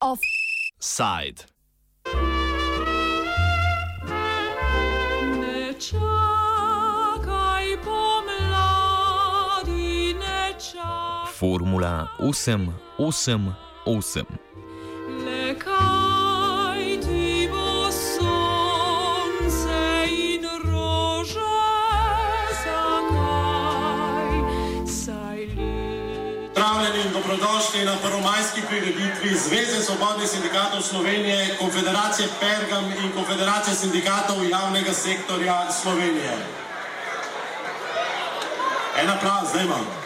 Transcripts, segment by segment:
Offside. Ne čakaj pomladi, ne čakaj. Formula 8, 8, 8. dobrodošli na prvomajski prireditvi Zveze svobodnih sindikatov Slovenije, Konfederacije Pergam in Konfederacije sindikatov javnega sektorja Slovenije. En aplauz, zdaj imam.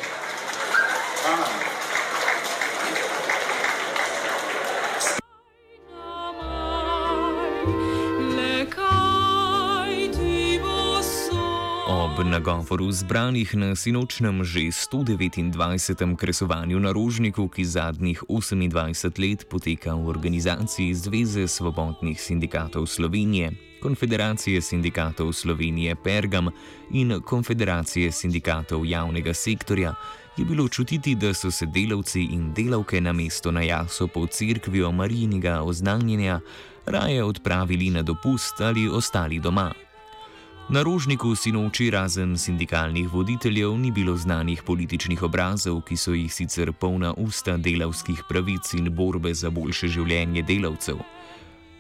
Ob nagovoru zbranih na sinočnem že 129. kresovanju na Rožniku, ki zadnjih 28 let poteka v organizaciji Zveze svobodnih sindikatov Slovenije, Konfederacije sindikatov Slovenije Pergam in Konfederacije sindikatov javnega sektorja, je bilo čutiti, da so se delavci in delavke na mesto na jaso pod cerkvijo Marijinega oznanjenja raje odpravili na dopust ali ostali doma. Na rožniku sinoči razen sindikalnih voditeljev ni bilo znanih političnih obrazov, ki so jih sicer polna usta delavskih pravic in borbe za boljše življenje delavcev.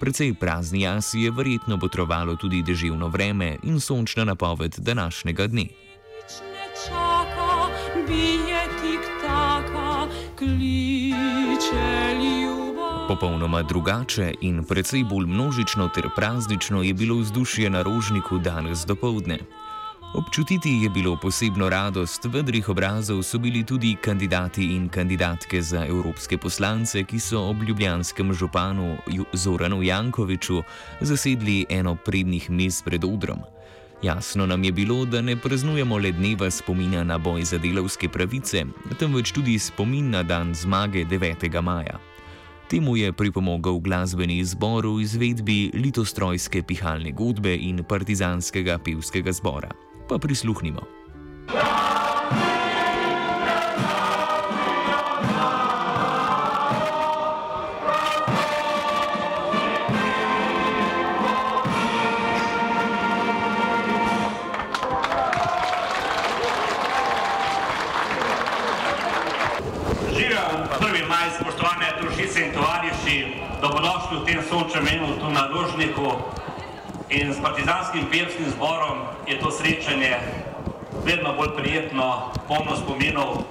Precej prazni jasi je verjetno botrovalo tudi deževno vreme in sončna napoved današnjega dne. Nič ne čaka, bije tik taka, kliče. Popolnoma drugače in precej bolj množično ter praznično je bilo vzdušje na rožniku danes dopoledne. Občutiti je bilo posebno radost, vedrih obrazov so bili tudi kandidati in kandidatke za evropske poslance, ki so ob ljubljanskem županu Zoranu Jankoviču zasedli eno prednjih mest pred odrom. Jasno nam je bilo, da ne praznujemo le dneva spomina na boj za delavske pravice, temveč tudi spomin na dan zmage 9. maja. Temu je pripomogel glasbeni izbor v izvedbi litostrojske pihalne godbe in partizanskega pevskega zbora. Pa prisluhnimo. Prvi maj, spoštovane družice in tovariši, dobrodošli v tem sončnem menu tu na Rožniku. In s partizanskim pevskim zborom je to srečanje vedno bolj prijetno, polno spominov,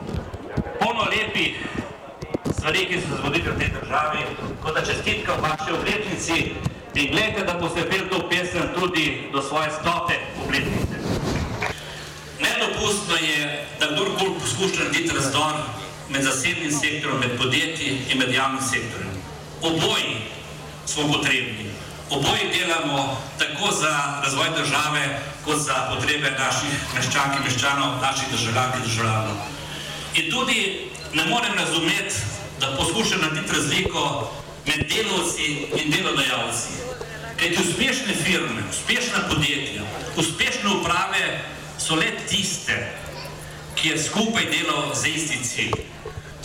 polno lepih stvari, ki so se zgodili v tej državi, kot da čestitka v vaši obletnici in gledajte, da boste peli to pesem tudi do svoje stote obletnice. Nedopustno je, da kdorkoli poskuša narediti razdor med zasebnim sektorjem, med podjetji in med javnim sektorjem. Oboji smo potrebni. Oboji delamo tako za razvoj države, kot za potrebe naših meščank in meščanov, naših državljank in državljanov. In tudi ne morem razumeti, da poskušam narediti razliko med delavci in delodajalci. Kajti uspešne firme, uspešna podjetja, uspešne uprave so le tiste, je skupaj delal za isti cilj.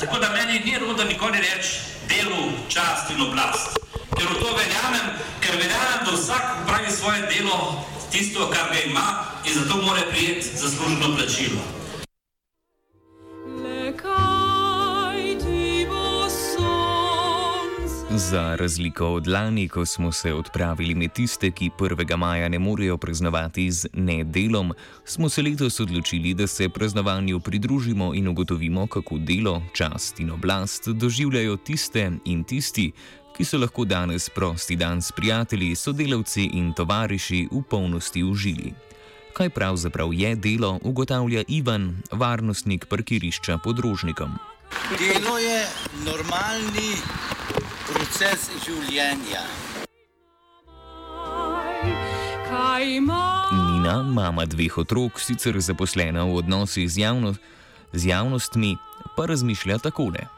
Tako da meni ni rudo nikoli reči delu, čast in oblast. Ker v to verjamem, ker verjamem, da vsak pravi svoje delo, tisto, kar ga ima in zato mora prijeti zasluženo plačilo. Za razliko od lani, ko smo se odpravili med tiste, ki 1. maja ne morejo praznovati z nedelom, smo se letos odločili, da se praznovanju pridružimo in ugotovimo, kako delo, čast in oblast doživljajo tiste in tisti, ki so lahko danes prosti dan s prijatelji, sodelavci in tovariši v polnosti užili. Kaj pravzaprav je delo, ugotavlja Ivan, varnostnik parkirišča pod Rožnikom. Delo je normalni proces življenja. Nina, mama dveh otrok, sicer zaposlena v odnosih z, javno, z javnostmi, pa razmišlja takole.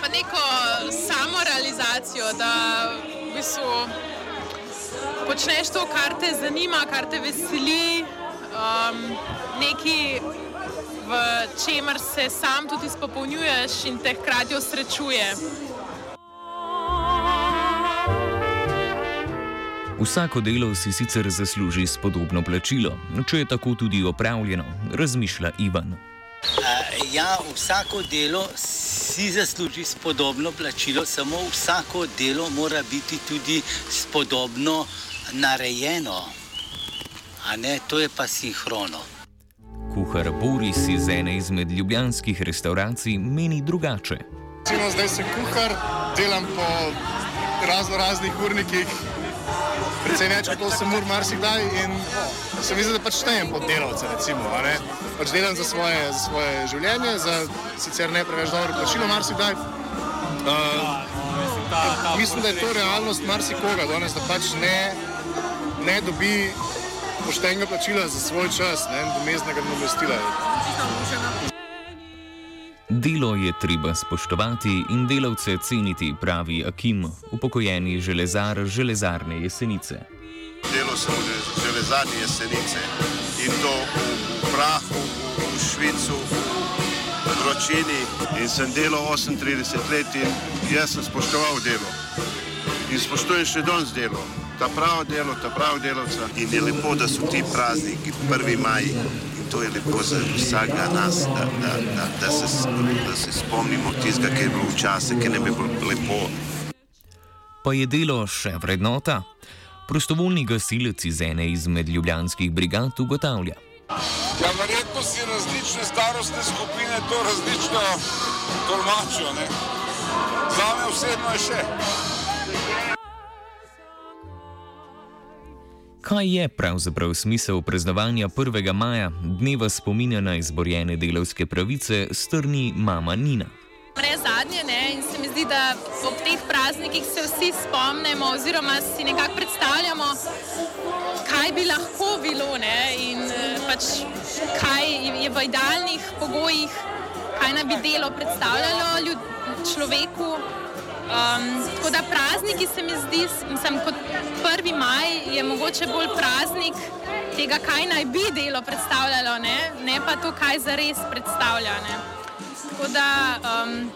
pa neko samorealizacijo, da v bistvu počneš to, kar te zanima, kar te veseli, um, nekaj, v čemer se sam tudi izpopolnjuješ in te hkrati osrečuje. Vsako delo si sicer zasluži spodobno plačilo, če je tako tudi opravljeno, razmišlja Ivan. Uh, ja, vsako delo si zasluži spodobno plačilo, samo vsako delo mora biti tudi spodobno narejeno. A ne, to je pa sinhrono. Kuhar Boris iz ene izmed ljubljanskih restauracij meni drugače. Recimo, zdaj sem kuhar, delam po razno raznih urnikih, predvsem več kot 8 ur, marsikdaj. In se mi zdi, da pač štejem pod delavce. Recimo, pač delam za svoje, za svoje življenje, za sicer ne preveč dobro plačilo, marsikdaj. Uh, mislim, da je to realnost marsikoga danes, da pač ne, ne dobi poštenega plačila za svoj čas, ne domeznega nadomestila. Delo je treba spoštovati in delavce ceniti, pravi Akim, upokojeni železar železarne jesenice. Delo sem v železarni jesenice in to v, prahu, v, Švicu, v vročini. In sem delal 38 let in jaz sem spoštoval delo. In spoštujem še danes delo. Ta pravo delo, ta pravo delovca. In je lepo, da so ti prazniki, 1. maj. To je lepo za vsakega nas, da, da, da, da, se, da se spomnimo tistega, ki je bilo včasih, ki nam je bilo lepo. Pa je delo še vrednota? Prostovoljni gasilec iz ene izmed ljubljanskih brigad ugotavlja. Ja, verjetno si različne starostne skupine to različno tolmačijo. ne. Zame osebno je še. Kaj je pravzaprav smisel praznovanja 1. maja, dneva spominja na izborjene delovske pravice, strni mama Nina? Mre zadnje ne? in se mi zdi, da ob teh praznikih se vsi spomnimo, oziroma si nekako predstavljamo, kaj bi lahko bilo ne? in eh, pač, kaj je v idealnih pogojih, kaj naj bi delo predstavljalo ljud, človeku. Um, tako da prazniki se mi zdi, sem kot 1. maj je mogoče bolj praznik tega, kaj naj bi delo predstavljalo, ne, ne pa to, kaj zares predstavlja. Ne. Tako da um,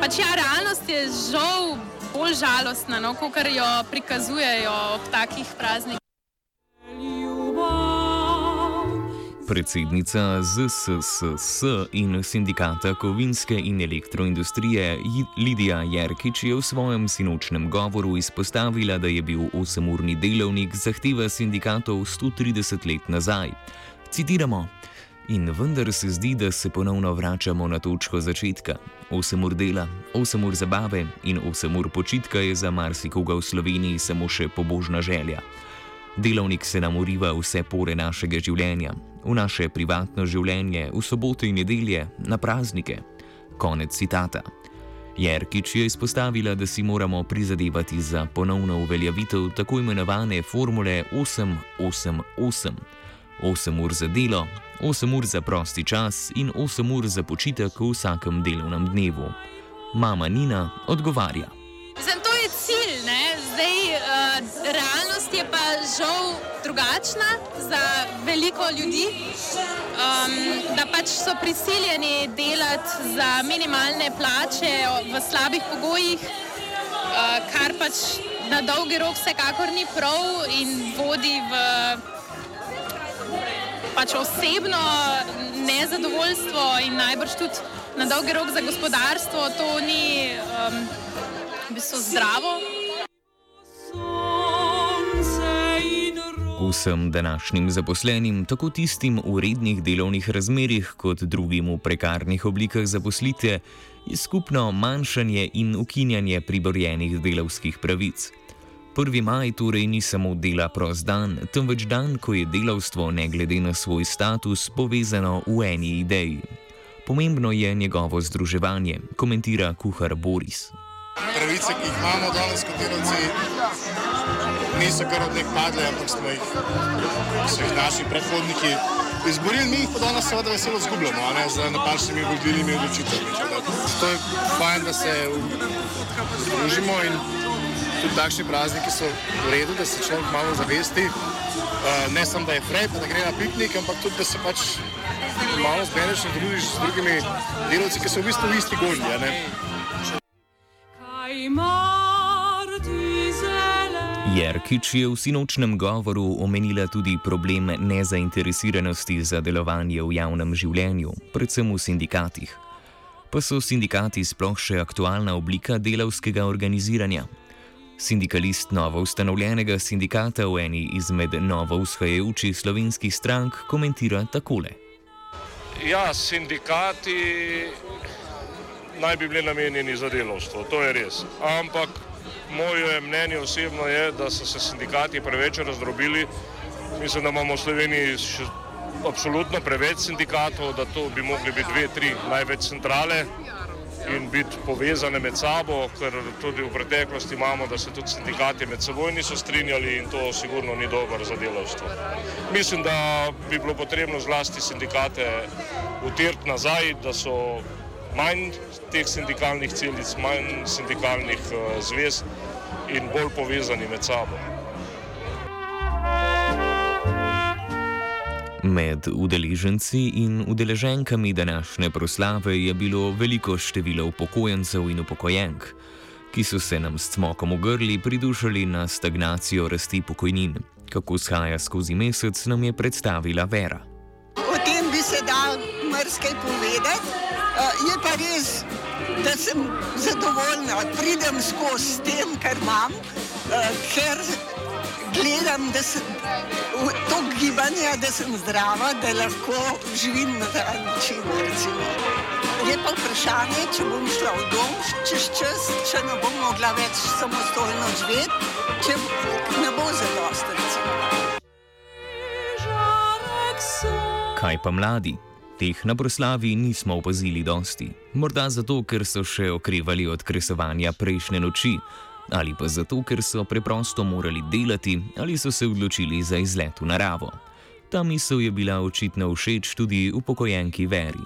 pač ja, realnost je žal bolj žalostna, no, kot jo prikazujejo ob takih praznikih. Predsednica ZSSS in sindikata kovinske in elektroindustrije Lidija Jerkič je v svojem sinočnem govoru izpostavila, da je bil osemurni delovnik zahteva sindikatov 130 let nazaj. Citiramo: In vendar se zdi, da se ponovno vračamo na točko začetka. 8 ur dela, 8 ur zabave in 8 ur počitka je za marsikoga v Sloveniji samo še pobožna želja. Delovnik se nam uriva vse pore našega življenja, v naše privatno življenje, v sobote in nedelje, na praznike. Konec citata. Jerkič je izpostavila, da si moramo prizadevati za ponovno uveljavitev tako imenovane formule 888. 8 ur za delo, 8 ur za prosti čas in 8 ur za počitek v vsakem delovnem dnevu. Mama Nina odgovarja. Zdaj, to je cilj, ne? zdaj uh, realnost je pa žal drugačna za veliko ljudi, um, da pač so prisiljeni delati za minimalne plače v slabih pogojih, uh, kar pač na dolgi rok vsekakor ni prav in vodi v pač osebno nezadovoljstvo in najbrž tudi na dolgi rok za gospodarstvo to ni um, v bistvu zdravo. Vsem današnjim zaposlenim, tako tistim v rednih delovnih razmerjih, kot drugim v prekarnih oblikah zaposlitve, je skupno manjšanje in ukinjanje priborjenih delavskih pravic. 1. maj torej ni samo dela prost dan, temveč dan, ko je delavstvo, ne glede na svoj status, povezano v eni ideji. Pomembno je njegovo združevanje, komentira kuhar Boris. Pravice, ki jih imamo danes kot delavci, niso kar od nek padle, ampak smo jih, so jih naši predhodniki izborili, mi jih pa danes seveda veselo zgubljamo, a ne z napačnimi vodilnimi odločitvami. To je fajn, da se združimo in tudi takšni prazniki so v redu, da se človek malo zavesti. Ne samo, da je frej, pa da gre na piknik, ampak tudi, da se pač malo zbereš in družiš z drugimi delavci, ki so v bistvu v isti gozdi. Jerkič je v sinočnem govoru omenila tudi problem nezainteresiranosti za delovanje v javnem življenju, predvsem v sindikatih. Pa so sindikati sploh še aktualna oblika delavskega organiziranja. Sindikalist novo ustanovljenega sindikata v eni izmed novo vzhajajočih slovenskih strank komentira takole. Ja, sindikati naj bi bili namenjeni za delovstvo, to je res. Ampak moje mnenje osebno je, da so se sindikati preveč razdrobili. Mislim, da imamo v Sloveniji še absolutno preveč sindikatov, da to bi mogli biti dve, tri največ centrale in biti povezane med sabo, ker tudi v preteklosti imamo, da se tudi sindikati med seboj niso strinjali in to sigurno ni dobro za delovstvo. Mislim, da bi bilo potrebno zlasti sindikate utirti nazaj, da so manj teh sindikalnih celic, manj sindikalnih uh, zvez in bolj povezani med sabo. Med udeleženci in udeleženkami današnje proslave je bilo veliko število upokojencev in upokojenk, ki so se nam s cmokom v grli pridušali na stagnacijo rasti pokojnin. Kako shaja skozi mesec, nam je predstavila Vera. O tem bi se dal marsikaj povedati. Eh, Je pa res, da sem zadovoljna, pridem skozi s tem, kar imam, eh, ker gledam, da sem to gibanje, da sem zdrava, da lahko živim na ta način. recimo. Je pa vprašanje, če bom šla v dom čez čas, če ne bom mogla več samostojno živeti, če ne bo son. Kaj pa mladi? Teh na proslavi nismo opazili dosti. Morda zato, ker so še okrevali od kresovanja prejšnje noči, ali pa zato, ker so preprosto morali delati ali so se odločili za izlet v naravo. Ta misel je bila očitno všeč tudi upokojenki Veri.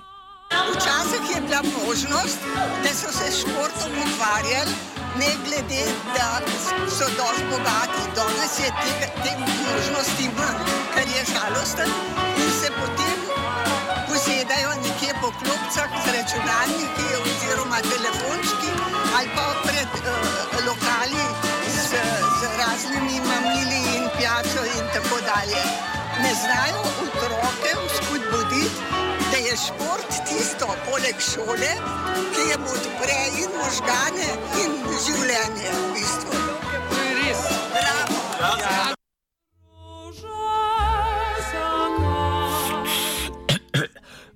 Včasih je bila možnost, da so se športom ukvarjali, ne glede, da so dosti bogati. Danes je te, te možnosti manj, kar je žalosten in se potem posedajo nekje po klopcah z računalniki oziroma telefončki ali pa pred uh, lokali z, z raznimi mamili in pijačo in tako dalje. Ne znajo otroke spodbuditi, da je šport tisto, poleg šole, ki jim odpre in možgane in življenje v bistvu. Bravo. Rože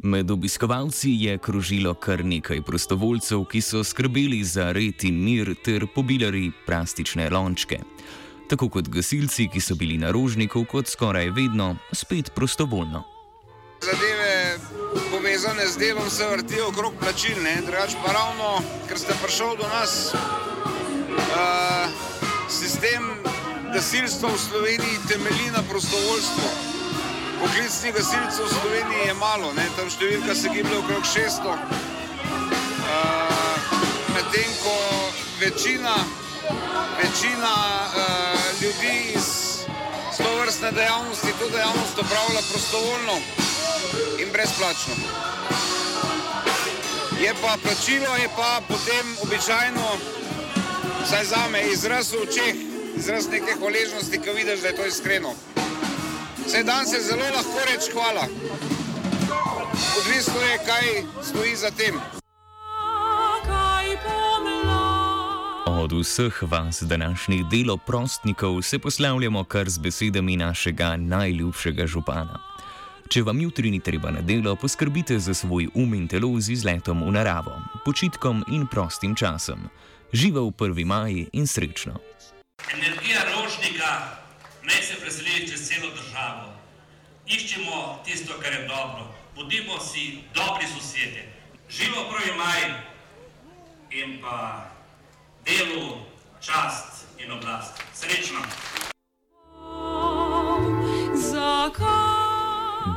Med obiskovalci je krožilo kar nekaj prostovoljcev, ki so skrbeli za red in mir ter pobirali plastične lončke. Tako kot gasilci, ki so bili na rožniku, kot skoraj vedno, spet prostovoljno. Zadeve povezane z delom se vrtijo okrog plačil, ne? drugače pa ravno, ker ste prišli do nas, uh, sistem gasilstva v Sloveniji temelji na prostovoljstvu. Poklicnih gasilcev v Sloveniji je malo, ne? tam številka se giblje okrog 600. Uh, Medtem ko večina, večina uh, ljudi iz to vrstne dejavnosti to dejavnost opravlja prostovoljno in brezplačno. Je pa plačilo, je pa potem običajno, vsaj za me, izraz v očeh, izraz neke hvaležnosti, ki vidiš, da je to iskreno. Vse dan se zelo lahko reče hvala. Odvisno je, kaj stoji za tem. Od vseh vas današnjih deloprostnikov se poslavljamo kar z besedami našega najljubšega župana. Če vam jutri ni treba na delo, poskrbite za svoj um in telo z izletom v naravo, počitkom in prostim časom. Živa v 1. maji in srečno! Energija rožnika naj se preseli čez celo državo. Iščemo tisto, kar je dobro, bodimo si dobri sosedje. Živo prvi maj in pa delu, čast in oblast. Srečno!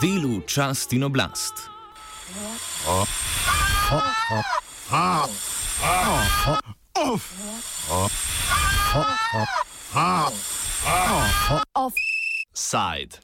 Delu čast in oblast. Uf. Offside.